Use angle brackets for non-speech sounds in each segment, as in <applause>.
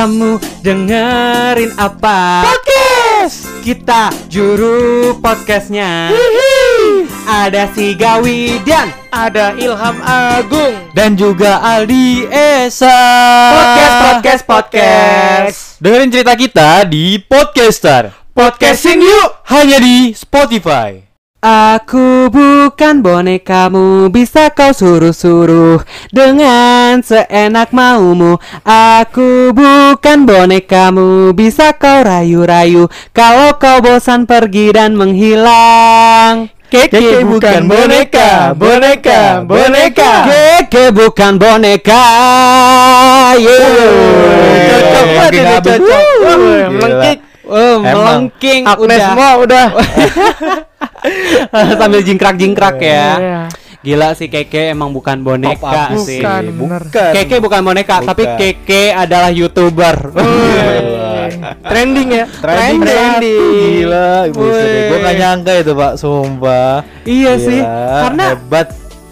Kamu dengerin apa? Podcast. Kita juru podcastnya Ada si Gawi dan Ada Ilham Agung. dan juga Aldi Esa. Podcast, podcast, podcast. Dengerin cerita kita di Podcaster. Podcasting yuk. Hanya di Spotify. Aku bukan bonekamu Bisa kau suruh-suruh Dengan seenak maumu Aku bukan bonekamu Bisa kau rayu-rayu Kalau kau bosan pergi dan menghilang Keke bukan boneka, boneka, boneka. Keke bukan boneka Yeah. Cocok banget cocok. Melengkik. Oh, Emang. melengking Agnes udah. udah. <laughs> <laughs> Sambil jingkrak-jingkrak ya Iya. Gila sih Keke emang bukan boneka sih Bukan. Bukan. Keke bukan boneka, Bukan. tapi Keke adalah youtuber. <laughs> Trending ya. Trending, Trending. Gila, ibu Wih. istri. Gue gak nyangka itu pak, sumpah. iya Gila, sih, karena hebat.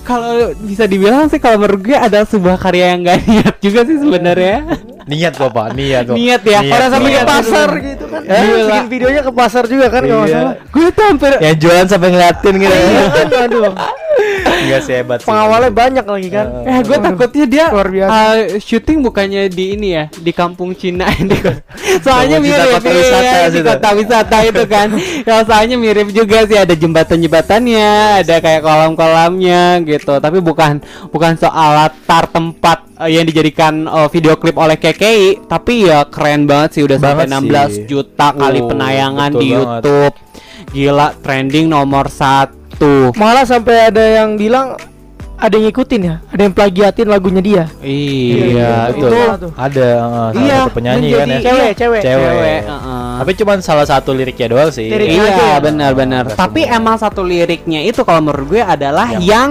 Kalau bisa dibilang sih kalau menurut gue ada sebuah karya yang gak <laughs> niat juga sih sebenarnya. Niat kok pak, niat. Niat ya. Orang sampai ke pasar gitu kan. Eh, Dia bikin videonya ke pasar juga kan kalau nggak Iya. Gue tuh hampir Yang jualan sampai ngeliatin gitu. Iya kan, aduh. Enggak sih hebat sih. Pengawalnya banyak lagi kan. Eh, gue Waduh. takutnya dia Luar biasa. uh, syuting bukannya di ini ya, di kampung Cina <laughs> ini. soalnya mirip kota wisata di situ. kota wisata itu kan. ya soalnya mirip juga sih ada jembatan-jembatannya, ada kayak kolam-kolamnya gitu. Tapi bukan bukan soal latar tempat uh, yang dijadikan uh, video klip oleh KKI, tapi ya keren banget sih udah sampai Banget 16 sih. juta kali Oh, penayangan di banget. YouTube. Gila trending nomor satu. Malah sampai ada yang bilang ada yang ngikutin ya, ada yang plagiatin lagunya dia. Iya, betul. itu tuh. Ada uh, Iya, satu penyanyi kan ya. menjadi- Cewek, cewek. Cewek. cewek. heeh. Tapi cuman salah satu liriknya doang sih. Liriknya aja Iya ya? benar-benar. Tapi emang satu liriknya itu kalau menurut gue adalah Yang- yang,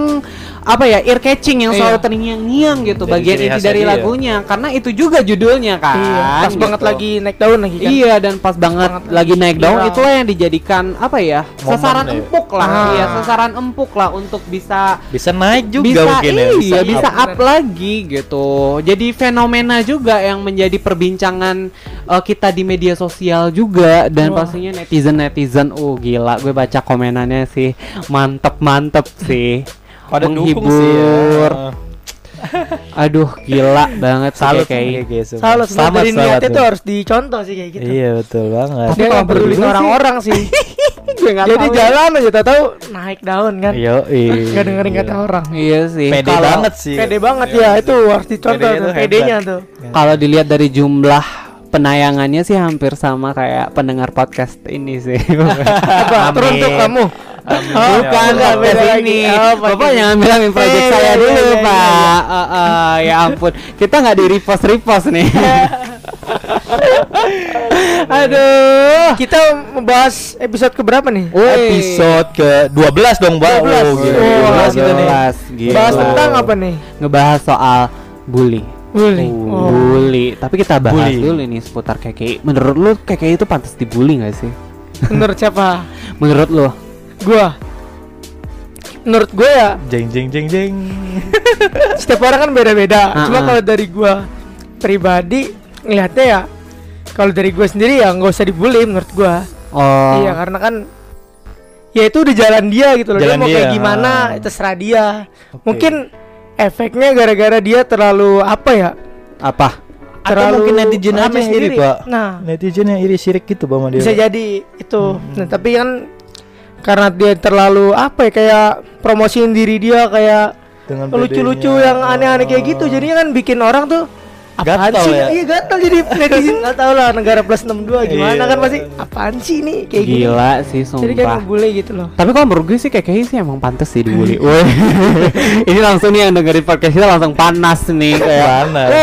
apa ya ear catching yang selalu Iya. terngiang-ngiang gitu Dari bagian inti dari dia. lagunya karena itu juga judulnya kan. Iya, pas gitu. banget lagi naik daun lagi kan. Iya dan pas banget banget lagi naik daun itulah yang dijadikan apa ya Momen sasaran ya. empuk lah Ah. iya sasaran empuk lah untuk bisa Bisa naik juga bisa mungkin ya. iya bisa up. up lagi gitu jadi fenomena juga yang menjadi perbincangan uh, kita di media sosial juga dan Wah. pastinya netizen netizen oh gila gue baca komenannya sih mantep mantep sih Pada dukung menghibur sih ya. <laughs> aduh gila banget sih Salut kayak kayak gitu. Salah Selamat, dari selamat niatnya tuh. tuh harus dicontoh sih kayak gitu. Iya betul banget. Dia kalau nggak peduli berdua sih- orang-orang sih. <laughs> nggak Jadi tahu ya. jalan aja tak tahu naik daun kan. Yo, Gak dengerin kata orang. iya sih Pede banget sih. Pede banget ya itu harus dicontoh Pedenya tuh tuh pedenya tuh. kalau dilihat dari jumlah penayangannya sih hampir sama kayak pendengar podcast ini sih. <laughs> Apa? Teruntuk kamu. Bukan Bukan, podcast beda lagi. ini. Oh, Bapak ini. jangan bilang project Iya, saya iya, dulu, iya, Pak. Eh, eh, ya ampun. Kita nggak di repost repost nih. <laughs> Aduh. Kita membahas episode keberapa nih? Wih. Episode ke 12 dong, Mbak. 12. Oh, gila. Oh, 12 kita nih. Gila. Bahas tentang apa nih? Ngebahas soal bully. Bully. Oh. Oh. Bully. Tapi kita bahas Bully. dulu nih seputar KKI. Menurut lu KKI itu pantas dibully nggak sih? Menurut siapa? <laughs> Menurut lu? Gua. Menurut gue ya Jeng jeng jeng jeng. <laughs> setiap orang kan beda-beda. Ah, Cuma ah. kalau dari gua pribadi ngelihatnya ya kalau dari gua sendiri ya nggak usah dibully menurut gua. Oh. Iya karena kan ya itu udah jalan dia gitu loh. Jalan dia mau kayak dia, gimana ah. itu terserah dia. Oke. Mungkin efeknya gara-gara dia terlalu apa ya? Apa? Atau mungkin netizen aja sendiri. Pak. Nah, Netizen yang iri sirik gitu sama dia. bisa jadi itu. Nah, tapi kan karena dia terlalu apa ya kayak promosiin diri dia kayak lucu-lucu yang aneh-aneh kayak gitu. Jadinya kan bikin orang tuh apaan Gatal sih ya? iya gatal jadi netizen <laughs> nggak tahu lah negara plus 62 gimana Iya. kan pasti apaan sih ini kayak gini Gila sih jadi kayak sumpah. ngebully gitu loh Tapi kalau menurut gue sih kayak kayaknya sih emang pantas sih dibully. <laughs> Woi. <laughs> Ini langsung nih yang dengerin podcast kita langsung panas nih kayak. Panas. Oh,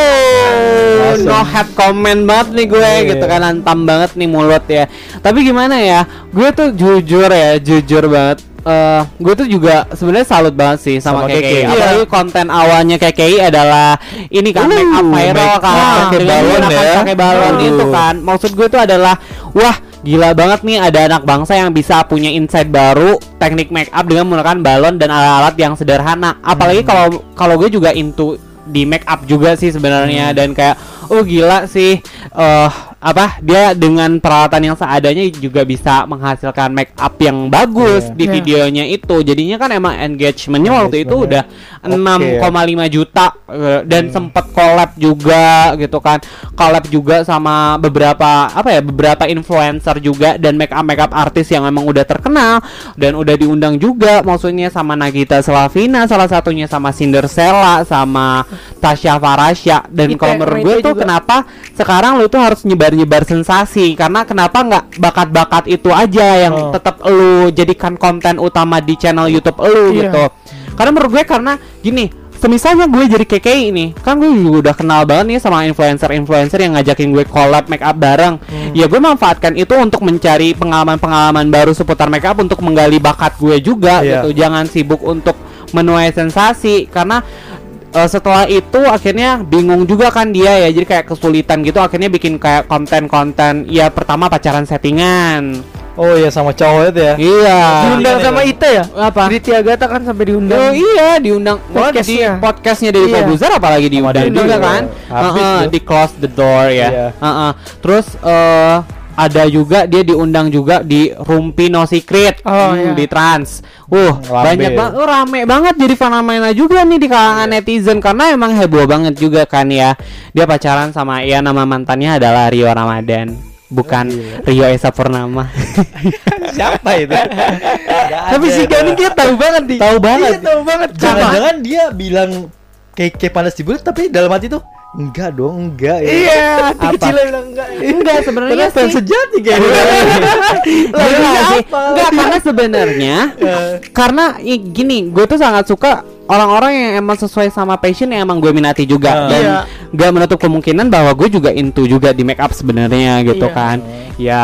Langsung. no head comment banget nih gue Iya. gitu kan antam banget nih mulut ya. Tapi gimana ya? Gue tuh jujur ya, jujur banget. Eh, gue tuh juga sebenarnya salut banget sih sama, Sama KKI. KKI. Apalagi konten awalnya KKI adalah ini kan Uh, make up viral make kan up pakai balon ya. pakai balon Uh. itu kan. Maksud gue tuh adalah wah gila banget nih ada anak bangsa yang bisa punya insight baru teknik make up dengan menggunakan balon dan alat-alat yang sederhana. Apalagi Hmm. kalau kalau gue juga into di make up juga sih sebenarnya dan kayak oh gila sih eh apa dia dengan peralatan yang seadanya juga bisa menghasilkan make up yang bagus Iya. di Iya. videonya itu jadinya kan emang engagementnya waktu itu udah Engagementnya. 6,5 juta eh, dan sempet collab juga gitu kan collab juga sama beberapa apa ya beberapa influencer juga dan make up make up artis yang emang udah terkenal dan udah diundang juga maksudnya sama Nagita Slavina salah satunya sama Cinderella sama Tasya Farasya dan kalau menurut gue tuh juga. kenapa sekarang lu tuh harus nyebar-nyebar sensasi karena kenapa nggak bakat-bakat itu aja yang Oh. tetap lu jadikan konten utama di channel YouTube lu Iya. gitu karena menurut gue karena gini semisalnya gue jadi KKI ini kan gue juga udah kenal banget nih sama influencer-influencer yang ngajakin gue collab make up bareng ya gue manfaatkan itu untuk mencari pengalaman-pengalaman baru seputar make up untuk menggali bakat gue juga Iya. gitu jangan sibuk untuk menuai sensasi karena eh, setelah itu akhirnya bingung juga kan dia ya jadi kayak kesulitan gitu akhirnya bikin kayak konten-konten ya pertama pacaran settingan Oh iya sama cowok itu ya. iya diundang sama Ite ya apa Priti Agatha kan sampai diundang Oh iya diundang Wah, di Podcastnya. podcastnya dari Iya. Fabuzer apalagi diundang juga kan Heeh, tuh. di close the door ya Iya. Heeh. terus eh ada juga dia diundang juga di Rumpi No Secret Oh, Hmm, iya. di Trans. Uh, Rame. banyak banget oh, rame banget jadi fenomena juga nih di kalangan Iya. netizen karena emang heboh banget juga kan ya. Dia pacaran sama ya nama mantannya adalah Rio Ramadan, bukan Rio Esa Purnama. <laughs> Siapa itu? <laughs> tapi si Gani dia tahu banget di Tahu banget. iya, tahu banget Jangan-jangan dia bilang kayak kayak panas di bulat tapi dalam hati tuh enggak dong, enggak ya. iya hati Apa? kecilnya bilang enggak Enggak sebenarnya Karena fans sih. sejati kayak gitu. Sih. <laughs> apa? Enggak karena sebenarnya <laughs> karena i- gini, gue tuh sangat suka orang-orang yang emang sesuai sama passion yang emang gue minati juga Ah. dan Iya. gak menutup kemungkinan bahwa gue juga into juga di make up sebenarnya gitu Iya. kan. Ya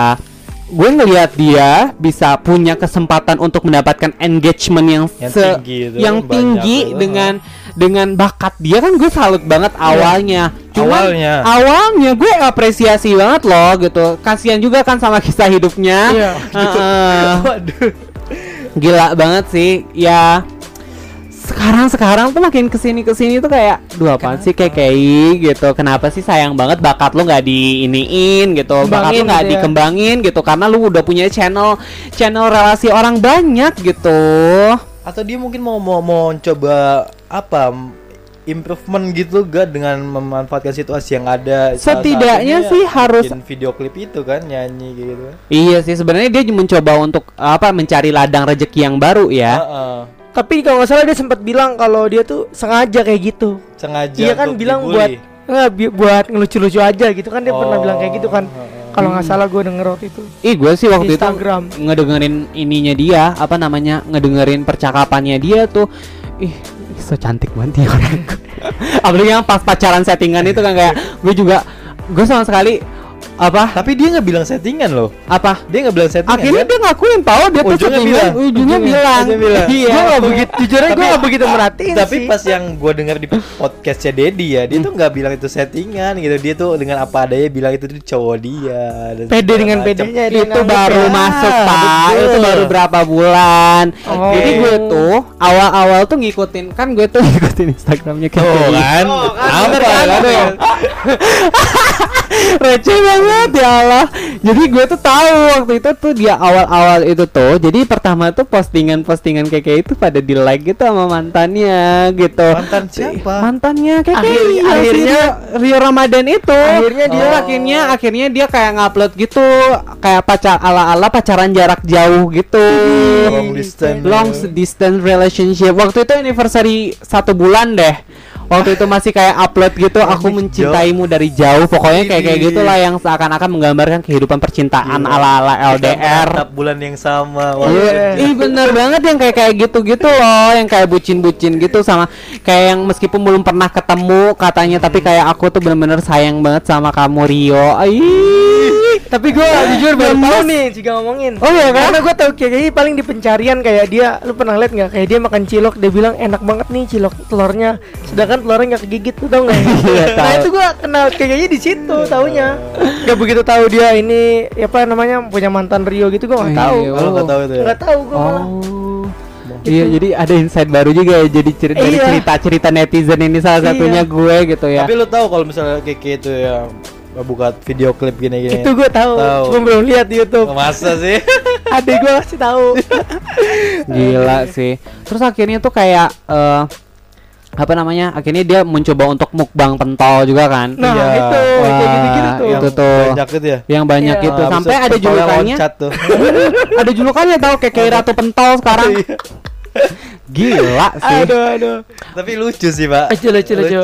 gue ngelihat dia bisa punya kesempatan untuk mendapatkan engagement yang Yang se- tinggi itu, yang tinggi itu. dengan dengan bakat dia kan gue salut banget awalnya. Cuman Awalnya. awalnya gue apresiasi banget loh gitu. Kasihan juga kan sama kisah hidupnya. Iya. Heeh. <laughs> Waduh. Gila banget sih. Ya sekarang sekarang tuh makin ke sini ke sini tuh kayak dua apaan sih kayak kayak gitu kenapa sih sayang banget bakat lu nggak diiniin gitu bakat lu nggak gitu ya. dikembangin gitu karena lu udah punya channel channel relasi orang banyak gitu Atau dia mungkin mau mau mau coba apa improvement gitu gak dengan memanfaatkan situasi yang ada. Setidaknya sih harus- bikin video klip itu kan nyanyi gitu. Iya sih sebenarnya dia mencoba untuk apa mencari ladang rezeki yang baru ya. Heeh. Tapi kalau nggak salah dia sempat bilang kalau dia tuh sengaja kayak gitu Sengaja Iya kan bilang dibully. buat nggak bi- buat ngelucu-lucu aja gitu kan dia pernah Oh, bilang kayak gitu kan. heeh. Kalau nggak salah gue denger waktu itu. Ih gue sih waktu Instagram. itu ngedengerin ininya dia apa namanya ngedengerin percakapannya dia tuh ih ih, so cantik banget ya orang <laughs> apalagi yang pas pacaran settingan itu kan kayak gue juga gue sama sekali apa Tapi dia nggak bilang settingan loh. apa Dia nggak bilang settingan. akhirnya kan? dia ngakuin tahu dia tuh Ujungnya settingan bilang. ujungnya bilang Ujungnya bilang. iya Gue nggak begitu jujur aja gue nggak begitu merhatiin Tapi sih. pas yang gue dengar di podcastnya Dedi ya, dia tuh nggak bilang itu settingan gitu. Dia tuh dengan apa adanya bilang itu tuh cowok dia. dan Pede dengan pedenya dia itu baru ya. masuk pak itu baru berapa bulan Oh. jadi gue tuh awal-awal tuh ngikutin kan gue tuh ngikutin instagramnya kayak gitu. kan, Oh, kan, apa kan? <laughs> receh banget ya Allah. Jadi gue tuh tahu waktu itu tuh dia awal-awal itu tuh jadi pertama tuh postingan-postingan kayak kayak itu pada di like gitu sama mantannya gitu. Mantan siapa? mantannya kayak Akhir- kayak akhirnya- Rio Ramadan itu. Akhirnya dia- Oh. akhirnya akhirnya dia kayak ngupload gitu kayak pacar ala-ala pacaran jarak jauh gitu. Long distance. long distance relationship. Waktu itu anniversary satu bulan deh waktu itu masih kayak upload gitu aku mencintaimu dari jauh pokoknya kayak kayak Widih. gitulah yang seakan-akan menggambarkan kehidupan percintaan Gila. ala-ala LDR bulan yang sama. Wah, Iya, Ih bener banget yang kayak kayak gitu-gitu loh, yang kayak bucin-bucin gitu sama kayak yang meskipun belum pernah ketemu katanya tapi kayak aku tuh bener-bener sayang banget sama kamu Rio. Ih. Tapi gue jujur baru tahu nih jika ngomongin. Oh iya kan? Karena gue tahu kayak kayaknya paling di pencarian kayak dia, lu pernah lihat nggak? Kayak dia makan cilok, dia bilang enak banget nih cilok telurnya, sedangkan telurnya nggak kegigit, lu tau nggak? <laughs> Iya, nah tahu. itu gue kenal kayak kayaknya di situ taunya. Gak begitu tahu dia ini apa namanya punya mantan Rio gitu gue nggak Iya, tahu. Kalau nggak tahu itu ya. Nggak tahu gue malah. Oh. Iya, jadi ada insight baru juga ya. Jadi cerita dari Iya. cerita-cerita netizen ini salah Iya. satunya gue gitu ya. Tapi lu tahu kalau misalnya Keke itu ya buka video klip gini-gini. Itu gue tahu, Tahu. cuma belum lihat di YouTube. Oh, Masa sih? <laughs> Adik gue kasih tahu. <laughs> Gila sih. Terus akhirnya tuh kayak eh apa namanya? Akhirnya dia mencoba untuk mukbang pentol juga kan. Nah, Iya. itu Wah, kayak gitu-gitu tuh. itu tuh. Banyak gitu ya. Yang banyak Iya. itu Ah, sampai ada julukannya. tuh. <laughs> ada julukannya tau kayak kayak Ratu Pentol sekarang. Gila sih. Aduh, aduh. Tapi lucu sih, Pak. Lucu, lucu, lucu.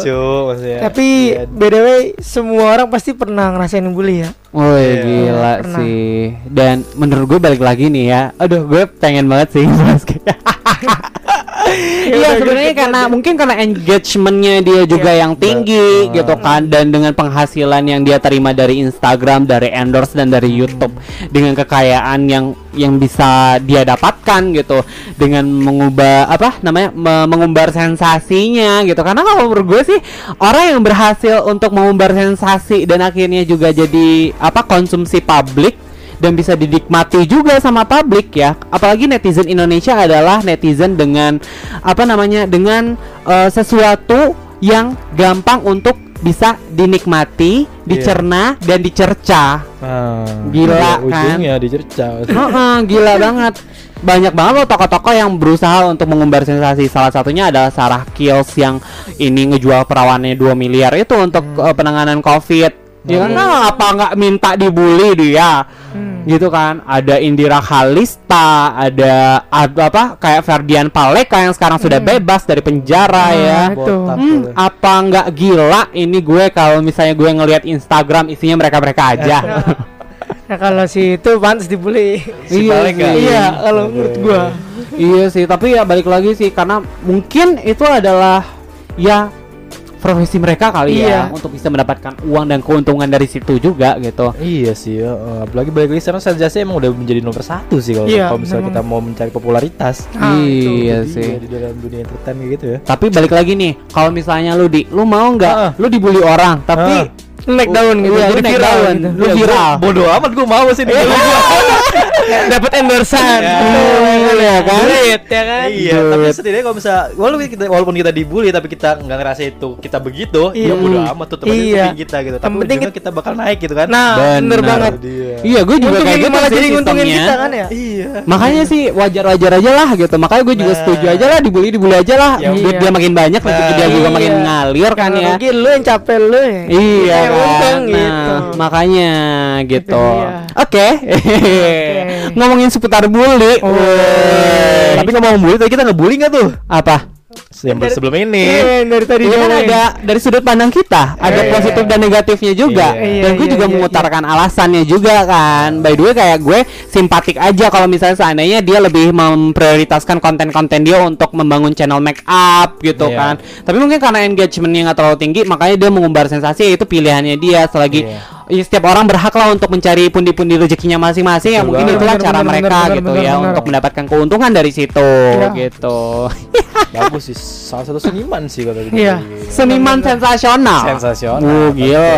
maksudnya. Tapi Iya. btw semua orang pasti pernah ngerasain bully ya. Woi Iya. gila Pernah. sih Dan menurut gue balik lagi nih ya Aduh gue pengen banget sih bahas <laughs> <laughs> Iya udah, sebenarnya karena aja. mungkin karena engagementnya dia juga Iya. yang tinggi gitu kan dan dengan penghasilan yang dia terima dari Instagram dari endorse dan dari YouTube dengan kekayaan yang yang bisa dia dapatkan gitu dengan mengubah apa namanya me- mengumbar sensasinya gitu karena kalau menurut gue sih orang yang berhasil untuk mengumbar sensasi dan akhirnya juga jadi apa konsumsi publik dan bisa dinikmati juga sama publik ya. Apalagi netizen Indonesia adalah netizen dengan apa namanya? dengan eh, sesuatu yang gampang untuk bisa dinikmati, dicerna dan dicerca. Nah, Gila, iya, kan? Ujungnya dicerca. Heeh, gila <laughs> banget. Banyak banget loh tokoh-tokoh yang berusaha untuk mengumbar sensasi. Salah satunya adalah Sarah Kills yang ini ngejual perawannya 2 miliar itu untuk eh, penanganan Covid. Ya kan nah, apa nggak minta dibully dia? Hmm. gitu kan ada Indira Kalista ada ada apa kayak Ferdian Paleka yang sekarang sudah bebas dari penjara Nah, ya itu. Hmm, apa nggak gila ini gue kalau misalnya gue ngelihat Instagram isinya mereka mereka aja Nah <laughs> kalau si itu pantas dibully. <laughs> Si Iya sih. Iya, kalau menurut gua. iya sih tapi ya balik lagi sih karena mungkin itu adalah ya profesi mereka kali ya Iya. untuk bisa mendapatkan uang dan keuntungan dari situ juga gitu Iya sih, ya. Eh, apalagi balik lagi sekarang sensasi emang udah menjadi nomor satu sih kalau Iya, kalau misalnya memang. kita mau mencari popularitas. Ah, itu. iya Jadi, sih ya, di dalam dunia entertainment gitu ya. Tapi balik lagi nih, kalau misalnya lu di, lu mau nggak? Ah. Lu dibully orang, tapi Ah. Naik daun gitu, Iya, lu jadi naik viral daun, gitu. lu Ya, gua viral. Bodoh amat gua mau sih gua. Dapat endorsan. Ya. Iya kan? Duit ya kan? Iya, tapi setidaknya kalau misalnya walaupun kita walaupun kita dibully tapi kita nggak ngerasa itu kita begitu, Iya. ya bodo amat tuh teman Iya. kita gitu. Tapi penting kita bakal naik gitu kan. Nah, bener banget. Dia. Iya, gue juga kayak gitu malah jadi nguntungin kita kan ya? Iya. Makanya sih wajar-wajar aja lah gitu. Makanya gue juga Nah. setuju aja lah dibully dibully aja lah. Ya, Duit iya. dia makin banyak, rezeki dia juga Iya. makin ngalir kan ya. Mungkin lu yang capek lu ya. Iya Kan. Nah, gitu. makanya gitu. dia. Oke. <laughs> Ngomongin seputar bully. Oh. Tapi ngomong bully tadi kita ngebully nggak tuh? apa? Yang sebelum ini. Iya, yang dari tadi Ini kan ada dari sudut pandang kita, ada Iya. positif dan negatifnya juga. Iya. Dan Iya, gue iya, juga iya, mengutarakan alasannya juga kan. By the way kayak gue simpatik aja kalau misalnya seandainya dia lebih memprioritaskan konten-konten dia untuk membangun channel make up gitu Iya. kan. Tapi mungkin karena engagementnya nggak terlalu tinggi, makanya dia mengumbar sensasi itu pilihannya dia. Selagi Iya. Ya, setiap orang berhak lah untuk mencari pundi-pundi rezekinya masing-masing. Ya mungkin itulah Bener, cara bener, mereka bener, gitu bener, ya bener. untuk mendapatkan keuntungan dari situ Iya. gitu. <laughs> Bagus sih. Salah satu seniman sih kalau gitu. Iya. Seniman sensasional. Sensasional. Uh, gila.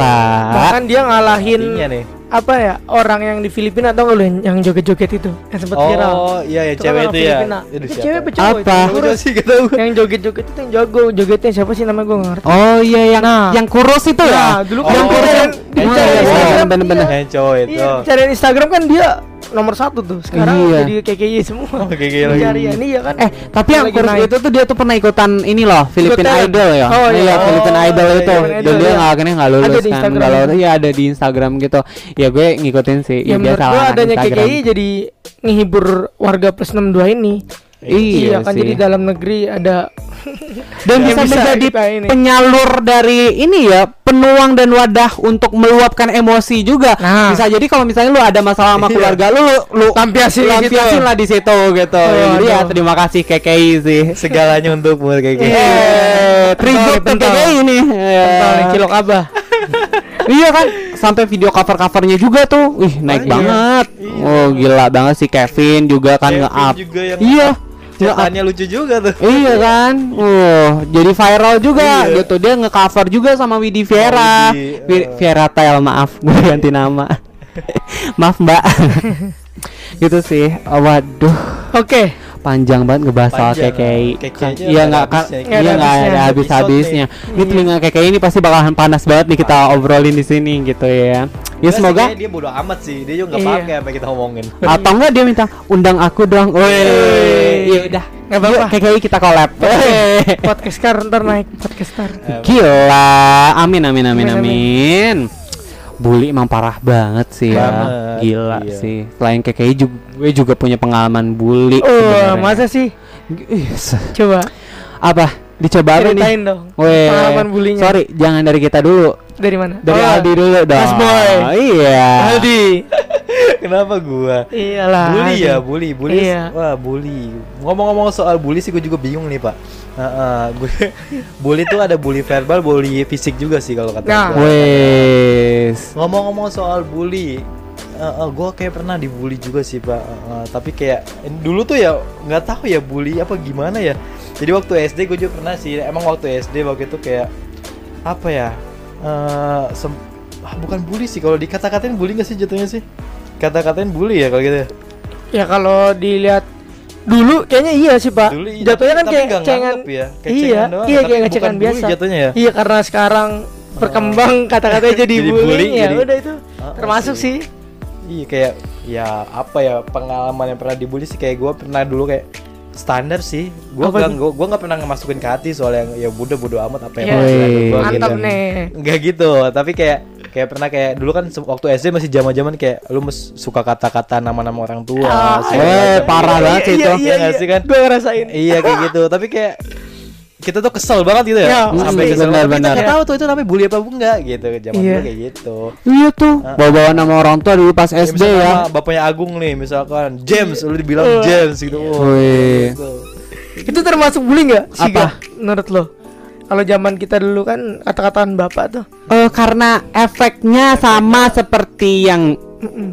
Bahkan dia ngalahin Artinya nih. Apa ya orang yang di Filipina atau lu yang- yang joget-joget itu yang sempat viral. Oh, iya ya Itu kan cewek itu ya. Aduh, Itu siapa? cewek apa cowok itu? Apa? Yang kurus. sih gak tahu. Yang joget-joget itu yang jago, jogetnya siapa sih namanya gue ngerti. Oh iya yang Nah. yang kurus itu ya. Nah, dulu kan yang kurus cari- yang Oh, cari iya, Instagram, bener-bener. Yang cowok itu. Iya, cari Instagram kan dia nomor satu tuh. Sekarang Iya. jadi KKY semua. <laughs> Oh, KKY lagi. Pencarian iya kan. Eh, tapi yang kurus itu tuh dia tuh pernah ikutan ini loh, Ikutan. Idol ya. Oh, iya. Philippine Oh, Idol iya, itu. Philippine Dan dia iya. nggak akhirnya nggak lulus kan. Nggak lulus. Iya, ada di Instagram gitu. Ya gue ngikutin sih. ya menurut biasa gua lah, adanya. KKI jadi ngehibur warga plus 62 ini. Iya, kan sih. jadi dalam negeri ada <laughs> dan bisa, bisa menjadi ini. penyalur dari ini ya penuang dan wadah untuk meluapkan emosi juga Nah. bisa jadi kalau misalnya lu ada masalah sama Iya. keluarga lu lu, lu <laughs> Lampiasin lampiasin situ. lah di situ gitu Oh, jadi ya terima kasih KKI sih <laughs> Segalanya untukmu kayak gitu. Eh, Pentol, KKI ini nih, Eh, cilok abah. iya kan sampai video cover covernya juga tuh wih naik Banyak. banget Iya. oh gila banget sih Kevin juga kan nge-up juga yang iya nge-up Ceritanya lucu juga tuh. Iya kan, uh, jadi viral juga Iya. gitu. Dia nge-cover juga sama Widi Viera. Widi, Wi- uh. Viera Tel, maaf, <laughs> gue ganti nama. <laughs> maaf Mbak. <laughs> gitu sih Oh, waduh Oke, panjang banget ngebahas soal Panjang, KKI ah. KKI Kan- iya nggak kan habisnya. iya Nggak ada nggak ada habisnya. habis habisnya Episode ini telinga KKI ini pasti bakalan panas banget nih kita obrolin di sini gitu ya ya Enggak sih, semoga dia bodo amat sih dia juga nggak Iya. pakai apa kita ngomongin <laughs> atau enggak dia minta undang aku dong Woi. Ya udah Nggak apa-apa. KKI kita collab podcast car ntar naik podcast car. Gila, amin amin amin Amin, amin. Bully emang parah banget sih ya. Banget, Gila iya. sih. Selain KKI juga gue juga punya pengalaman bully. Oh, sebenarnya. masa sih? Coba Apa? Dicoba apa nih? ceritain dong. Weh, Pengalaman bullynya. Sorry, jangan dari kita dulu. Dari mana? Dari Oh, Aldi dulu dong. Mas Boy. Iya. Aldi. <laughs> kenapa gua Iyalah. bully ya bully bully Iya. wah bully ngomong-ngomong soal bully sih gue juga bingung nih pak Heeh, gue <laughs> bully tuh ada bully verbal bully fisik juga sih kalau kata Nah. gua. Wes. ngomong-ngomong soal bully gue kayak pernah dibully juga sih pak Heeh, tapi kayak dulu tuh ya nggak tahu ya bully apa gimana ya jadi waktu SD gue juga pernah sih emang waktu SD waktu itu kayak apa ya eh ah, bukan bully sih kalau dikata-katain bully nggak sih jatuhnya sih kata-katain bully ya kalau gitu ya Ya kalau dilihat dulu kayaknya iya sih pak. Dulu iya, Jatuhnya kan kayak cengan. nganggep ya, Iya, cengan doang, iya kayak bully biasa. jatuhnya ya? Iya karena sekarang berkembang kata-katanya jadi, <laughs> Jadi bullying bully, ya jadi- udah itu Ah, termasuk sih. sih. Iya kayak ya apa ya pengalaman yang pernah dibully sih kayak gue pernah dulu kayak standar sih gue Apa gak tuh? gue gue nggak pernah ngemasukin ke hati soal yang ya bodoh bodoh amat apa yang Iya. Wih. gua Mantap gitu. nih. Nggak gitu tapi kayak kayak pernah kayak dulu kan waktu SD masih zaman zaman kayak lu mes- suka kata-kata nama-nama orang tua Ah, segala eh, parah Iya, banget iya, itu. iya, nggak sih kan Gue ngerasain. iya kayak gitu tapi kayak kita tuh kesel banget gitu ya, Ya, sampai kesel Benar, tapi kita benar. nggak tahu tuh itu namanya bully apa enggak gitu zaman Iya. dulu kayak gitu Iya tuh. Bawa-bawa nama orang tua dulu pas Ya, SD ya. sama bapaknya Agung nih misalkan James lu dibilang Uh. James gitu oh, Wih. gitu. Itu termasuk bullying nggak? Apa? Menurut lo? Kalau zaman kita dulu kan kata-kataan bapak tuh. Eh, karena efeknya sama seperti yang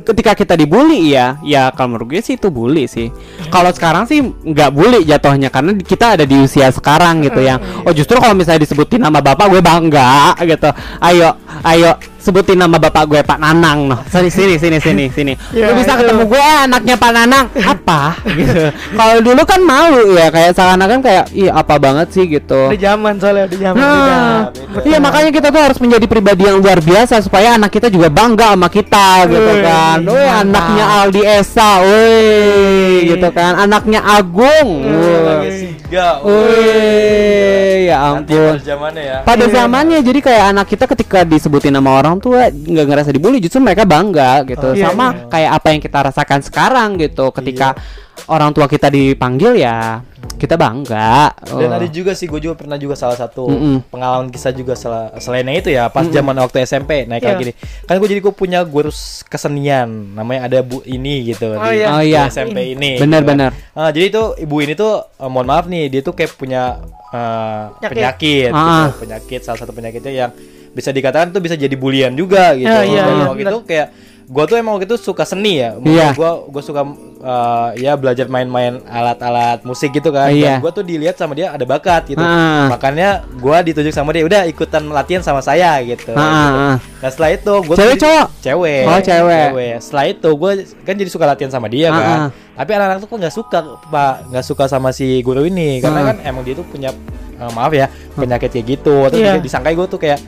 ketika kita dibully ya, ya kalau menurut gue sih itu bully sih. Kalau sekarang sih nggak bully jatuhnya karena kita ada di usia sekarang gitu yang oh justru kalau misalnya disebutin nama bapak gue bangga gitu. Ayo, ayo sebutin nama bapak gue Pak Nanang noh. Sini sini sini sini <laughs> sini. Ya, Lu bisa itu. ketemu gue "Eh, anaknya Pak Nanang <laughs> apa gitu. Kalau dulu kan malu ya kayak seakan-akan kayak ih apa banget sih gitu. Udah zaman soalnya udah zaman. Nah, iya makanya kita tuh harus menjadi pribadi yang luar biasa supaya anak kita juga bangga sama kita gitu Wih, kan. Mantap. anaknya Aldi Esa, woi, gitu kan. Anaknya Agung. Anaknya Siga Woi, ya ampun. pada zamannya ya Pada Iya. zamannya jadi kayak anak kita ketika disebutin nama orang tua nggak ngerasa dibully justru mereka bangga gitu. Oh, iya, Sama iya. kayak apa yang kita rasakan sekarang gitu ketika orang tua kita dipanggil ya kita bangga. dan Oh. ada juga sih gue juga pernah juga salah satu Mm-mm. pengalaman kisah juga sel- selainnya itu ya pas zaman waktu SMP naik Iya. lagi nih kan gue jadi gue punya guru kesenian namanya ada bu ini gitu Oh, di, iya. Oh, iya. SMP ini Benar-benar. gitu. Ah, jadi itu ibu ini tuh eh, mohon maaf nih dia tuh kayak punya eh, Penyakit. penyakit Ah. gitu. penyakit salah satu penyakitnya yang bisa dikatakan tuh bisa jadi bulian juga gitu Ya, iya, Dan iya, waktu benar. itu kayak gua tuh emang waktu itu suka seni ya Iya. gua gua suka eh, ya belajar main-main alat-alat musik gitu kan Iya. Dan gua tuh dilihat sama dia ada bakat gitu Ah. makanya gua ditunjuk sama dia udah ikutan latihan sama saya gitu, Ah, gitu. ah. nah setelah itu tuh Cewek, cowok? cewek Oh, cewek. setelah itu gua kan jadi suka latihan sama dia Ah, kan tapi anak-anak tuh kok nggak suka pak nggak suka sama si guru ini karena Ah. kan emang dia tuh punya eh, maaf ya penyakit kayak gitu terus Iya. dia disangka gue tuh kayak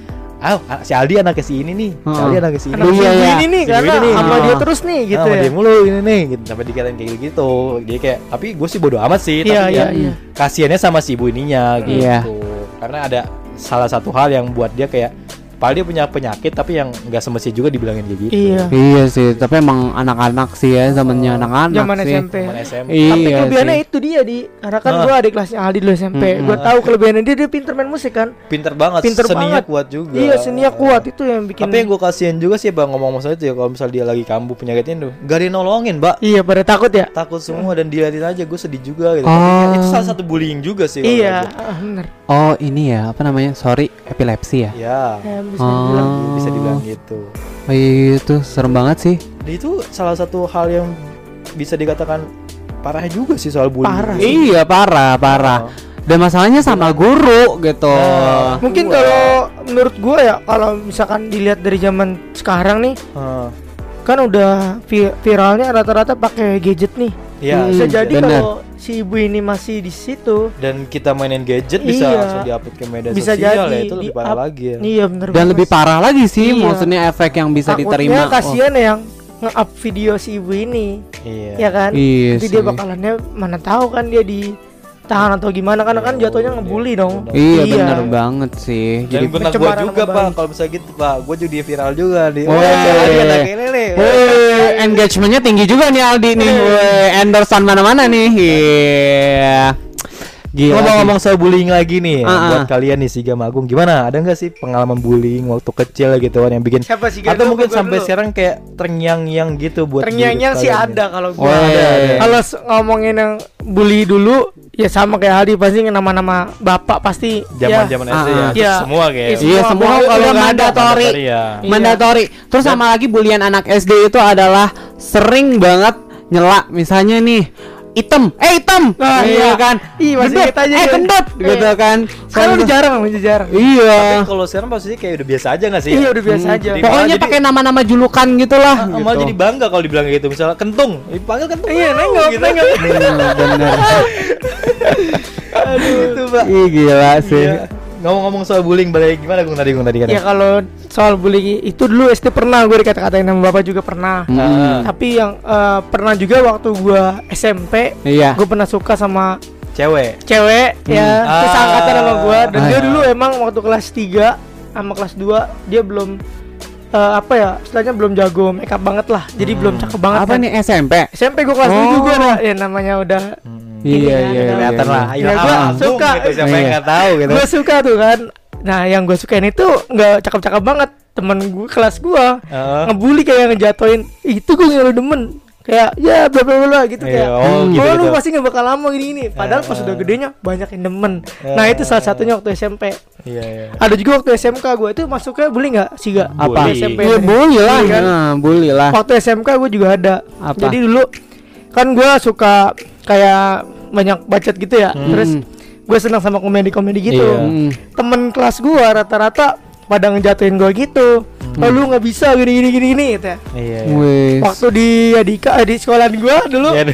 ah si Aldi anaknya si ini nih si Ah. Aldi anaknya si ini Anak Iya, si iya. ini nih Si karena ini sama dia terus nih gitu sama ya. dia mulu ini nih gitu sampai dikatain kayak gitu jadi kayak tapi gue sih bodo amat sih Iya, tapi iya, ya iya. kasihannya sama si ibu ininya gitu Iya. karena ada salah satu hal yang buat dia kayak Padahal dia punya penyakit tapi yang nggak semestinya juga dibilangin kayak gitu. Iya. Iya sih, tapi emang anak-anak sih ya zamannya anak-anak Zaman sih. SMP. Teman SMP. Iya Tapi kelebihannya sih. itu dia di karena kan Ah. gua adik kelasnya Aldi dulu SMP. Mm-mm. Gua tahu kelebihannya dia dia pinter main musik kan. Pinter banget, Pinter seninya banget. kuat juga. Iya, seninya kuat itu yang bikin. Tapi yang gue kasihan juga sih bang ngomong masalah itu ya kalau misal dia lagi kambuh penyakitnya tuh gak ada nolongin mbak Iya, pada takut ya. takut semua dan diliatin aja gue sedih juga gitu. Oh. Tapi itu salah satu bullying juga sih. Iya, ah, bener. Oh ini ya apa namanya? Sorry, epilepsi ya. gue. Ya, Ya, bisa Oh. dibilang. bisa dibilang gitu. Oh, iya, itu serem banget sih. Dan itu salah satu hal yang bisa dikatakan parah juga sih soal bullying. Parah. Iya parah parah. Dan masalahnya sama guru gitu. Nah. Mungkin kalau menurut gua ya kalau misalkan dilihat dari zaman sekarang nih kan udah vi- viralnya rata-rata pakai gadget nih. Iya. Hmm. Bisa jadi bener. kalau si ibu ini masih di situ, Dan kita mainin gadget bisa Iya. langsung diupload ke media bisa sosial jadi ya itu lebih parah di-up. lagi ya. Iya bener Dan banget. lebih parah lagi sih, Iya. maksudnya efek yang bisa Takutnya diterima. Oh, kasihan yang nge-up video si ibu ini, Iya. ya kan? Iya Nanti dia bakalannya mana tahu kan dia ditahan atau gimana karena kan jatuhnya ngebully dong. Iya, bener banget sih. Jadi benar gua juga pak kalau bisa gitu pak, gua jadi viral juga di. Woi. Wah, jadi anak ini nih. Woi, engagementnya tinggi juga nih Aldi nih. Woi, endorsean mana-mana nih. Iya. Gila. Ngomong-ngomong soal bullying lagi nih, Ah, ah. buat kalian nih Siga Magung, gimana? Ada nggak sih pengalaman bullying waktu kecil gitu kan yang bikin? Siapa sih? Atau mungkin sampai sekarang kayak terngiang-ngiang gitu buat Terngiang-ngiang sih kalian ada kalau gua. Woi. Ada, ada. Kalau ngomongin yang bully dulu ya sama kayak Aldi pasti nama-nama bapak pasti. Zaman-zaman Ah, SD ya. Iya. semua kayak. Iya, Iya, semua Semua kalau mandatory. ya. Iya. Mandatory. Terus sama lagi bulian anak SD itu adalah sering banget nyela misalnya nih item, eh item, Nah, iya iya. kan, Ih, masih Gendut, inget aja eh dia. gendut, Iya. gitu kan. Sekarang udah jarang, udah jarang. Iya. Tapi kalau sekarang pasti kayak udah biasa aja nggak sih? Iya udah biasa Hmm, aja. jadi- Pokoknya Malah pakai nama-nama julukan gitulah. Ah, gitu. Malah jadi bangga kalau dibilang kayak gitu misalnya kentung, dipanggil kentung. Iya, nengok, gitu. nengok. Hmm, bener. Aduh itu pak. Ih gila sih. Ngomong-ngomong soal bullying, balik gimana Gung tadi Gung tadi kan? Ya kalau soal bullying itu dulu SD pernah gue dikata-katain sama bapak juga pernah. Hmm. Tapi yang eh, pernah juga waktu gua SMP, Iya. gue pernah suka sama Cewek. cewek ya, Hmm. terus Ah. angkatan sama gua dan Ah. dia dulu emang waktu kelas 3 sama kelas 2 dia belum eh, apa ya, istilahnya belum jago makeup banget lah. Jadi belum cakep banget. Apa kan. nih SMP? SMP gue kelas 7 Oh. juga nah, ya namanya udah Ini iya kan, iya. Kelihatan iya. lah. Ya, Agung suka. gitu siapa yang Iya. nggak tahu gitu. gue suka tuh kan nah yang gue sukain itu nggak cakep-cakep banget temen gue kelas gue Heeh. ngebully kayak ngejatoin itu gue nggak demen kayak ya bla bla bla gitu Iya, kayak oh, "Hmm, gitu, lu gitu. pasti nggak bakal lama gini gini padahal pas udah gedenya banyak yang demen nah itu salah satunya waktu SMP Iya iya. ada juga waktu SMK gue itu masuknya bully nggak sih gak Apa? SMP Iya tadi. bully lah. Kan? Nah, bully lah. waktu SMK gue juga ada Apa? jadi dulu kan gue suka kayak banyak bacot gitu ya Hmm. terus gue senang sama komedi-komedi gitu Iya. Hmm. temen kelas gue rata-rata pada ngejatuhin gue gitu oh lu nggak bisa gini gini gini gini gitu ya. Iya. iya. Wes. waktu di Adika di sekolah gue dulu ya.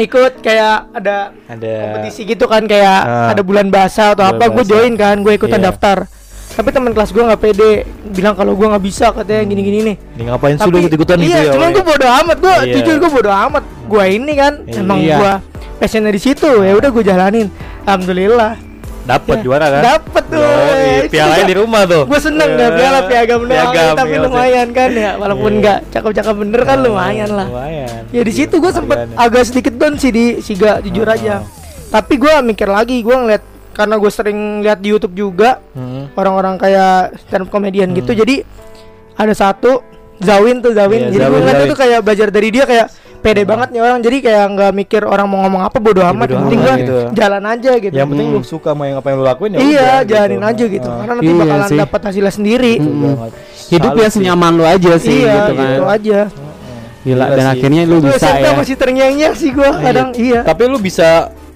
ikut kayak ada Ada kompetisi gitu kan kayak Ah. ada bulan bahasa atau Bulan apa gue join kan gue ikutan Iya. daftar tapi teman kelas gue nggak pede bilang kalau gue nggak bisa katanya gini gini nih Ini ngapain tapi sudah ikut-ikutan gitu iya ya? cuman gue ya? bodo amat gue Iya. jujur gue bodo amat gue ini kan Iya. emang Iya. gue passionnya di situ ya udah gue jalanin alhamdulillah Dapat Ya, juara kan? dapet tuh Yoi, pialanya di rumah tuh. gue seneng Iya. gak piala piagam doang Piagam, tapi iya, lumayan kan ya walaupun Iya. nggak cakep-cakep bener kan lumayan lah Lumayan. ya di situ gue sempet agak sedikit down sih di Siga jujur Ah. aja tapi gue mikir lagi gue ngeliat karena gue sering lihat di YouTube juga Hmm. orang-orang kayak stand up comedian gitu jadi ada satu Zawin tuh Iya, Zawin jadi gue tuh kayak belajar dari dia kayak pede banget nih orang jadi kayak nggak mikir orang mau ngomong apa bodo Ya, amat bodo yang penting gue gitu. jalan aja gitu Yang penting Hmm. lu suka sama yang apa yang lu lakuin ya iya udah, jalanin aja gitu Ah. karena nanti Iya bakalan sih. dapat hasilnya sendiri Mm-mm. banget. Hidup ya senyaman lu aja sih iya gitu kan. gitu aja Gila Gila dan sih. akhirnya lu bisa ya. masih terngiang-ngiang sih gue kadang iya Tapi lu bisa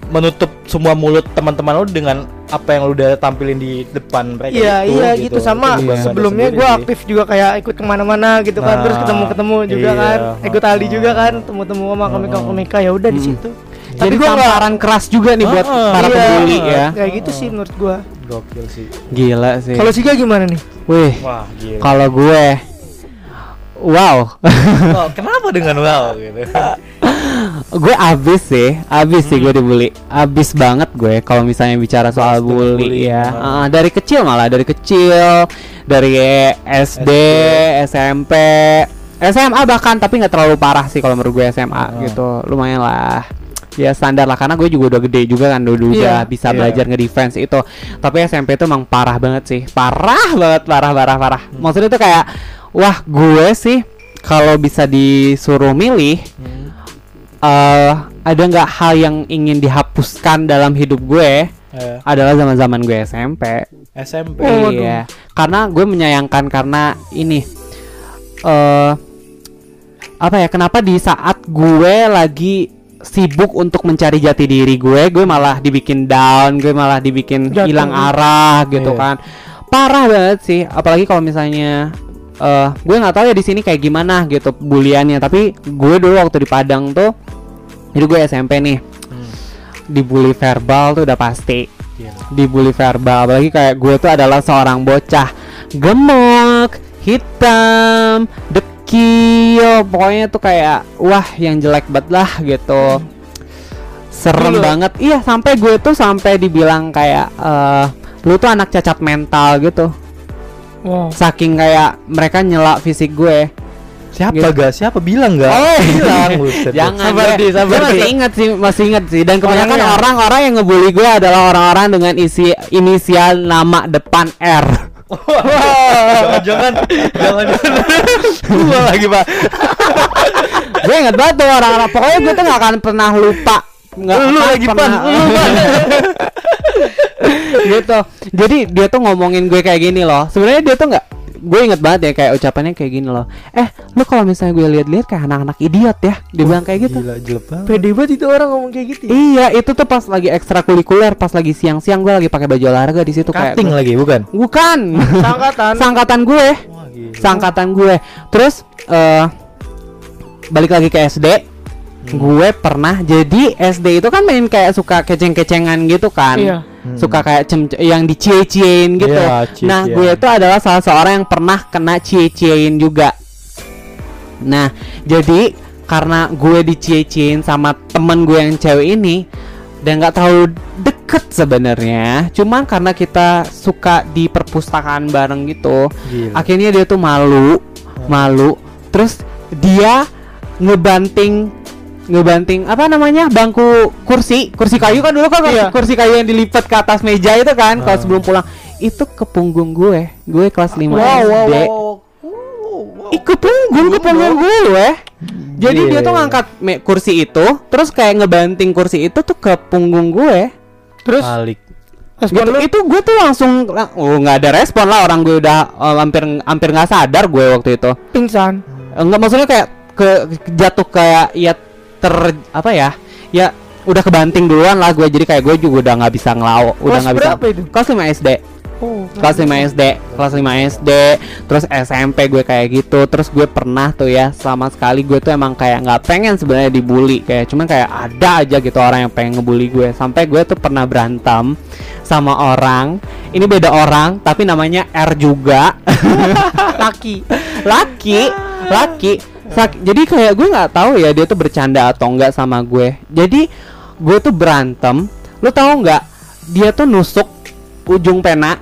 menutup semua mulut teman-teman lu dengan apa yang lu udah tampilin di depan mereka Iya itu, iya gitu, sama Itu bangga sebelumnya gue sih. aktif juga kayak ikut ke mana-mana gitu kan terus Nah, ketemu-ketemu juga iya. kan ikut Aldi Oh. juga kan temu-temu sama komika-komika ya udah di Mm. situ Jadi tapi gue tamparan keras juga nih buat Ah, para iya, pembuli ya. kayak gitu sih menurut gue Gokil sih. Gila sih. kalau Siga gimana nih Wih, Wah, gila. kalau gue Wow, Oh, kenapa dengan wow gitu? <laughs> gue abis sih, abis sih gue dibully, abis banget gue kalau misalnya bicara soal bully bullying, ya, ah. Ah, dari kecil malah dari kecil, dari SD, SD. SMP, SMA bahkan tapi nggak terlalu parah sih kalau menurut gue SMA Ah. gitu, lumayan lah, ya standar lah karena gue juga udah gede juga kan, dulu udah Iya, bisa iya. belajar nge-defense itu, tapi SMP itu emang parah banget sih, parah banget, parah parah parah, Hmm. maksudnya itu kayak, wah gue sih kalau bisa disuruh milih Hmm. Eh ada nggak hal yang ingin dihapuskan dalam hidup gue Eh, adalah zaman-zaman gue SMP. SMP. Oh, iya, karena gue menyayangkan karena ini eh apa ya? Kenapa di saat gue lagi sibuk untuk mencari jati diri gue, gue malah dibikin down, gue malah dibikin Jatuh. hilang arah gitu Iya. kan. Parah banget sih, apalagi kalau misalnya eh gue nggak tahu ya di sini kayak gimana gitu buliannya tapi gue dulu waktu di Padang tuh jadi gue SMP nih Hmm. dibully verbal tuh udah pasti Gila. dibully verbal apalagi kayak gue tuh adalah seorang bocah gemuk hitam dekil pokoknya tuh kayak wah yang jelek banget lah gitu serem Dulu. banget iya sampai gue tuh sampai dibilang kayak eh lu tuh anak cacat mental gitu Wow. saking kayak mereka nyela fisik gue Siapa Gitu. gak? Siapa bilang gak? Oh, bilang buset. Jangan Sabar, gue- Di, sabar, gue masih ingat sih, masih ingat sih. Dan kebanyakan orang-orang yang ngebully gue adalah orang-orang dengan isi inisial nama depan R. Jangan-jangan Jangan-jangan Gua lagi pak gue inget banget tuh orang-orang. Pokoknya gue tuh gak akan pernah lupa. Nggak Lu akan lagi, Pan. pernah- Lu, <laughs> gitu. Jadi dia tuh ngomongin gue kayak gini loh. Sebenarnya dia tuh nggak gue inget banget ya kayak ucapannya kayak gini loh. Eh, lu kalau misalnya gue lihat-lihat kayak anak-anak idiot ya. Dia bilang kayak gitu. Gila jelek banget Pede banget itu orang ngomong kayak gitu. ya. Iya, itu tuh pas lagi ekstrakurikuler, pas lagi siang-siang gue lagi pakai baju olahraga di situ kayak Cutting lagi bukan? Bukan. Sangkatan. <laughs> Sangkatan gue. Wah gila Sangkatan gue. Terus eh balik lagi ke SD. Gue pernah jadi SD itu kan main kayak suka keceng-kecengan gitu kan. Iya. Hmm. Suka kayak cem yang dicie-ciein gitu. Iya, cie-ciean. nah, gue itu adalah salah seorang yang pernah kena cie-ciein juga. Nah, jadi karena gue dicie-ciein sama temen gue yang cewek ini dan nggak terlalu deket sebenarnya, cuman karena kita suka di perpustakaan bareng gitu, Gila. akhirnya dia tuh malu, malu, terus dia ngebanting ngebanting apa namanya bangku kursi kursi kayu kan dulu kan Iya. kursi kayu yang dilipat ke atas meja itu kan kalau Ah. sebelum pulang itu ke punggung gue gue kelas 5 Wow, SD wow, wow. Ke punggung ke punggung gue jadi dia tuh Gila. ngangkat me- kursi itu terus kayak ngebanting kursi itu tuh ke punggung gue Terus Balik respon gitu lu itu gue tuh langsung lang- oh nggak ada respon lah orang gue udah eh, hampir hampir nggak sadar gue waktu itu pingsan. enggak maksudnya kayak ke jatuh kayak ya ter apa ya ya udah kebanting duluan lah gue. Jadi kayak gue juga udah nggak bisa ngelaw udah nggak bisa itu? kelas 5 SD Oh. kelas 5 SD kelas 5 SD terus SMP gue kayak gitu. Terus gue pernah tuh ya sama sekali gue tuh emang kayak nggak pengen sebenarnya dibully. Kayak cuman kayak ada aja gitu orang yang pengen ngebully gue. Sampai gue tuh pernah berantem sama orang. Ini beda orang tapi namanya R juga. <laughs> Laki. laki laki Sak- jadi kayak gue nggak tahu ya dia tuh bercanda atau enggak sama gue. Jadi gue tuh berantem. Lu tahu nggak? Dia tuh nusuk ujung pena.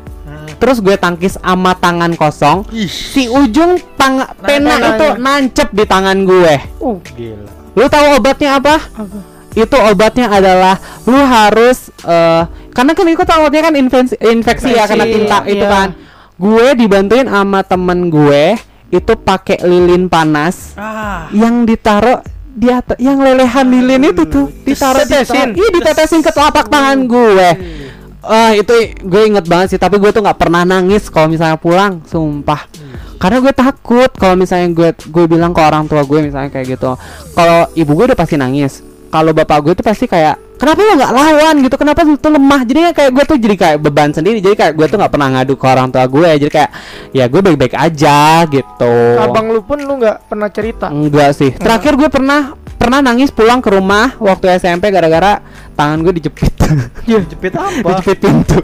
Terus gue tangkis sama tangan kosong. Si ujung tang pena itu nancep di tangan gue. Uh, Gila. Lu tahu obatnya apa? Apa? itu obatnya adalah lu harus eh karena kan itu obatnya kan infeksi, infeksi ya kena Infeksi, tinta itu iya. kan. Gue dibantuin sama temen gue itu pakai lilin panas Ah. yang ditaruh di atas yang lelehan lilin itu tuh ditaruh di Ditetesin. iya ditetesin ke telapak tangan gue. Ah itu gue inget banget sih tapi gue tuh nggak pernah nangis kalau misalnya pulang sumpah. Karena gue takut kalau misalnya gue gue bilang ke orang tua gue misalnya kayak gitu. Kalau ibu gue udah pasti nangis kalau bapak gue tuh pasti kayak kenapa lo nggak lawan gitu kenapa lu tuh lemah jadi kayak gue tuh jadi kayak beban sendiri jadi kayak gue tuh nggak pernah ngadu ke orang tua gue jadi kayak ya gue baik-baik aja gitu Abang lu pun lu nggak pernah cerita. Enggak sih. Terakhir gue pernah pernah nangis pulang ke rumah waktu SMP gara-gara tangan gue dijepit. <laughs> Iya jepit apa? <laughs> dijepit pintu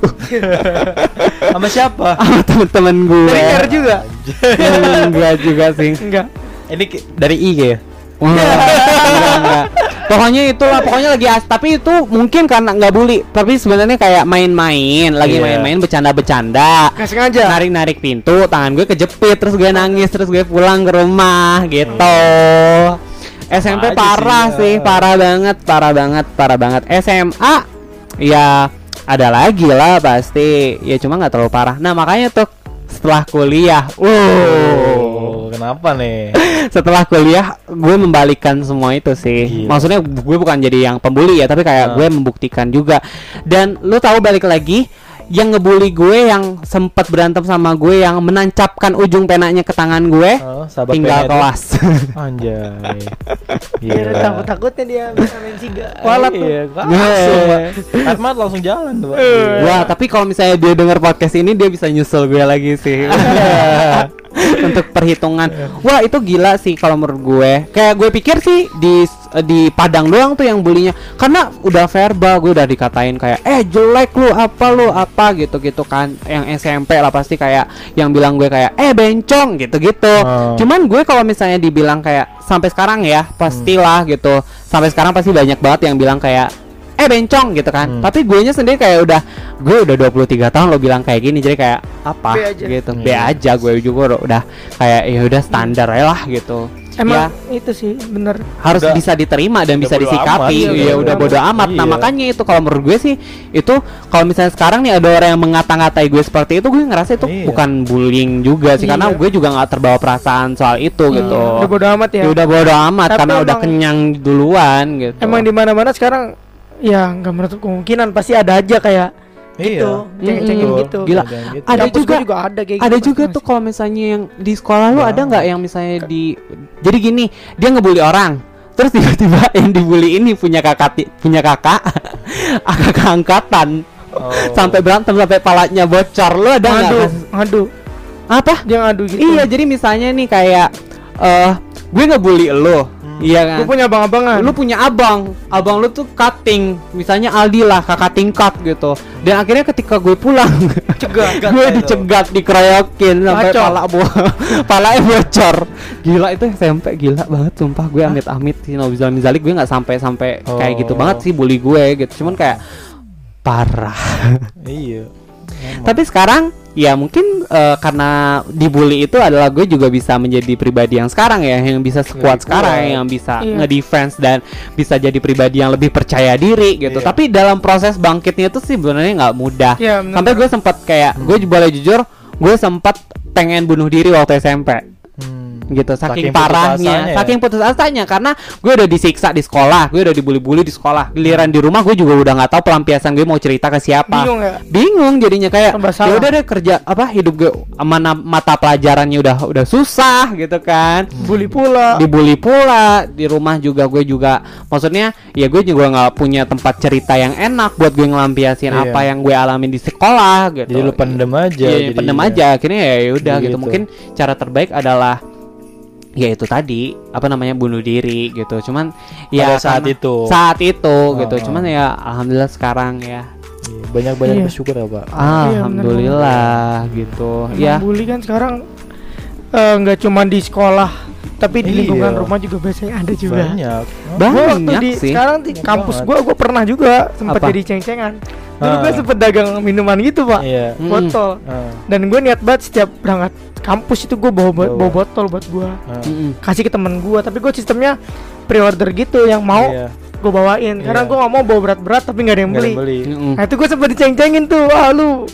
<laughs> Sama siapa? sama temen-temen gue. Dari R juga. enggak juga sih. Enggak. Ini dari IG ya? Enggak, enggak, enggak. Pokoknya itulah, pokoknya lagi as tapi itu mungkin karena nggak bully, tapi sebenarnya kayak main-main, lagi Iya. main-main bercanda-bercanda. Nggak sengaja. Narik-narik pintu, tangan gue kejepit, terus gue nangis, terus gue pulang ke rumah gitu. SMP aja parah sih, sih, ya. parah banget, parah banget, parah banget. SMA ya ada lagi lah pasti, ya cuma nggak terlalu parah. Nah makanya tuh setelah kuliah, wow, Oh, kenapa nih? Setelah kuliah gue membalikan semua itu sih. Gila. Maksudnya gue bukan jadi yang pembuli ya, tapi kayak Ah. gue membuktikan juga. Dan lu tahu balik lagi yang ngebully gue yang sempat berantem sama gue yang menancapkan ujung penanya ke tangan gue Oh, tinggal itu. kelas. <laughs> Anjay. Biar Gila. takut-takutnya dia bisa main siga. Walat tuh. Iya, langsung, Pak. Atmat langsung jalan tuh, Pak. Wah, tapi kalau misalnya dia denger podcast ini dia bisa nyusul gue lagi sih. <laughs> <laughs> untuk perhitungan. Wah itu gila sih kalau menurut gue. Kayak gue pikir sih di di Padang doang tuh yang bulinya karena udah verbal gue udah dikatain kayak eh jelek lu apa lu apa gitu gitu kan. Yang SMP lah pasti kayak yang bilang gue kayak eh bencong gitu gitu cuman gue kalau misalnya dibilang kayak sampai sekarang ya pastilah gitu. Sampai sekarang pasti banyak banget yang bilang kayak eh bencong gitu kan Hmm. tapi gue nya sendiri kayak udah gue udah 23 tahun lo bilang kayak gini jadi kayak apa B aja. gitu B Hmm. aja gue juga udah, kayak ya udah standar aja lah gitu Emang ya itu sih bener. harus Udah- bisa diterima dan bisa disikapi amat, ya iya, udah bodo bodo amat nah Iya. makanya itu kalau menurut gue sih itu kalau misalnya sekarang nih ada orang yang mengata-ngatai gue seperti itu gue ngerasa itu Iya. bukan bullying juga sih karena Iya. gue juga nggak terbawa perasaan soal itu gitu Udah bodo amat ya. ya udah bodo amat Tapi karena udah kenyang duluan gitu Emang di mana-mana sekarang ya nggak menutup kemungkinan pasti ada aja kayak gitu, Iya. cengeng-cengeng Mm-mm. gitu. Gila. Ada gitu. Ada juga- juga ada kayak ada gitu, juga tuh kalau misalnya yang di sekolah lu ada Banget. nggak yang misalnya di jadi gini dia ngebully orang terus tiba-tiba <laughs> yang dibully ini punya kakak punya kakak <laughs> kakak angkatan Oh. sampai berantem sampai palanya bocor lu ada nggak Mas? ngadu. apa Dia ngadu gitu. iya jadi misalnya nih kayak eh gue ngebully lu iya kan? Gue punya abang-abangan. lu punya abang. Abang lu tuh cutting. Misalnya Aldi lah kakak tingkat gitu. Dan akhirnya ketika gue pulang <laughs> gue dicegat dikeroyokin sampai pala bo <laughs> palanya bocor. Gila itu SMP gila banget sumpah. Gue amit amit sih Nobizal Mizalik. Gue nggak sampai sampai kayak gitu Oh. banget sih bully gue gitu. Cuman kayak parah. Iya. Emang. tapi sekarang ya mungkin eh, karena dibully itu adalah gue juga bisa menjadi pribadi yang sekarang ya yang bisa sekuat sekarang kuat. yang bisa Iya. ngedefense dan bisa jadi pribadi yang lebih percaya diri gitu Iya. tapi dalam proses bangkitnya itu sih sebenarnya nggak mudah Iya, bener. sampai gue sempat kayak gue boleh jujur gue sempat pengen bunuh diri waktu SMP Hmm. Gitu saking, Saking putus parahnya asanya ya? saking putus asanya karena gue udah disiksa di sekolah gue udah dibully-bully di sekolah giliran di rumah gue juga udah nggak tahu pelampiasan gue mau cerita ke siapa bingung ya. bingung jadinya kayak ya udah deh kerja apa hidup gue mana mata pelajarannya udah udah susah gitu kan Bully pula. dibully pula di rumah juga gue juga maksudnya ya gue juga nggak punya tempat cerita yang enak buat gue ngelampiasin Iya. apa yang gue alamin di sekolah gitu Jadi lu pendem aja. Iya, pendem jadinya. aja akhirnya ya udah Gitu. gitu mungkin cara terbaik adalah ya itu tadi apa namanya bunuh diri gitu cuman ya Pada saat karena- itu. saat itu gitu Oh. cuman ya alhamdulillah sekarang ya Iya, Banyak-banyak Iya. bersyukur ya, Pak. alhamdulillah gitu Emang ya bully kan sekarang eh, nggak cuma di sekolah, tapi di Iya. lingkungan rumah juga biasanya ada juga. Banyak. Bang. Gua waktu Banyak di sih. sekarang di Banyak kampus gua gua pernah juga sempat jadi ceng-cengan. Dulu Ah. gua sempet dagang minuman gitu, Pak. Iya. Mm. Botol. Ah, Dan gue niat banget setiap berangkat kampus itu gue bawa, bawa, Bawa. botol buat gua ah. Mm-mm. kasih ke temen gua tapi gue sistemnya pre-order gitu yang mau Iya. gue bawain karena Iya. gue nggak mau bawa berat-berat tapi nggak ada yang ada beli. yang beli. Mm-mm. Nah itu gue sempet diceng-cengin tuh, ah lu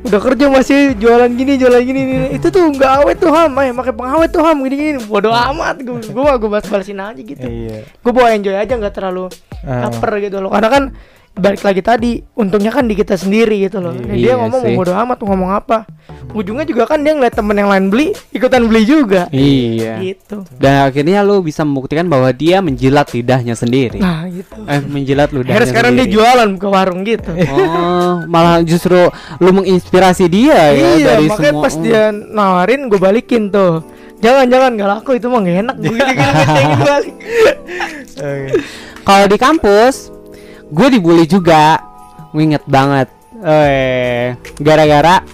udah kerja masih jualan gini jualan gini, gini. itu tuh nggak awet tuh ham, eh pakai pengawet tuh ham gini gini, bodoh amat gue gue gue balas balasin aja gitu, Iya. gue bawa enjoy aja nggak terlalu Ah. caper gitu loh, karena kan balik lagi tadi untungnya kan di kita sendiri gitu loh, Nah, dia Iya ngomong sih. mau bodoh amat ngomong apa, ujungnya juga kan dia ngeliat temen yang lain beli ikutan beli juga, iya gitu, dan akhirnya lu bisa membuktikan bahwa dia menjilat lidahnya sendiri nah gitu. eh menjilat ludahnya Akhirnya sekarang dia jualan ke warung gitu. oh malah justru lu menginspirasi dia ya iya, dari makanya semua pas dia nawarin gue balikin tuh. Jangan jangan nggak laku itu mah gak enak. Gue gitu gitu balik. Kalau di kampus, gue dibully juga. Gue inget banget. Eh, gara-gara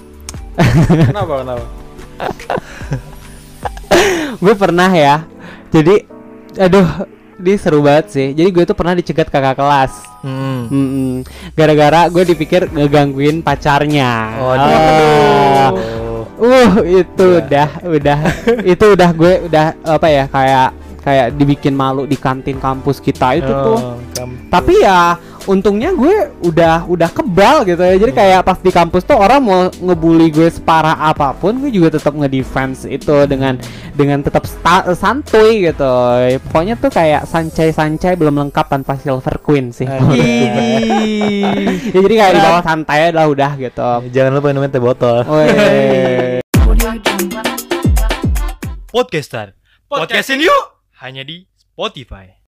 <laughs> Kenapa? Kenapa? gue pernah ya. Jadi, aduh, ini seru banget sih. Jadi gue tuh pernah dicegat kakak kelas. Hmm. Gara-gara gue dipikir ngegangguin pacarnya. Oh, Ah. aduh. Uh, itu Ya. udah, udah, itu udah gue udah apa ya kayak kayak dibikin malu di kantin kampus kita itu tuh. Oh, kampus. tapi ya untungnya gue udah udah kebal gitu ya jadi kayak pas di kampus tuh orang mau ngebully gue separah apa pun gue juga tetap ngedefense itu dengan dengan tetap santuy gitu Ya, pokoknya tuh kayak sancai-sancai belum lengkap tanpa silver queen sih. Ih. <laughs> ya, jadi kayak di bawah santai lah udah gitu Jangan lupa minum teh botol. Weh. Podcaster. Podcastin yuk. Hanya di Spotify.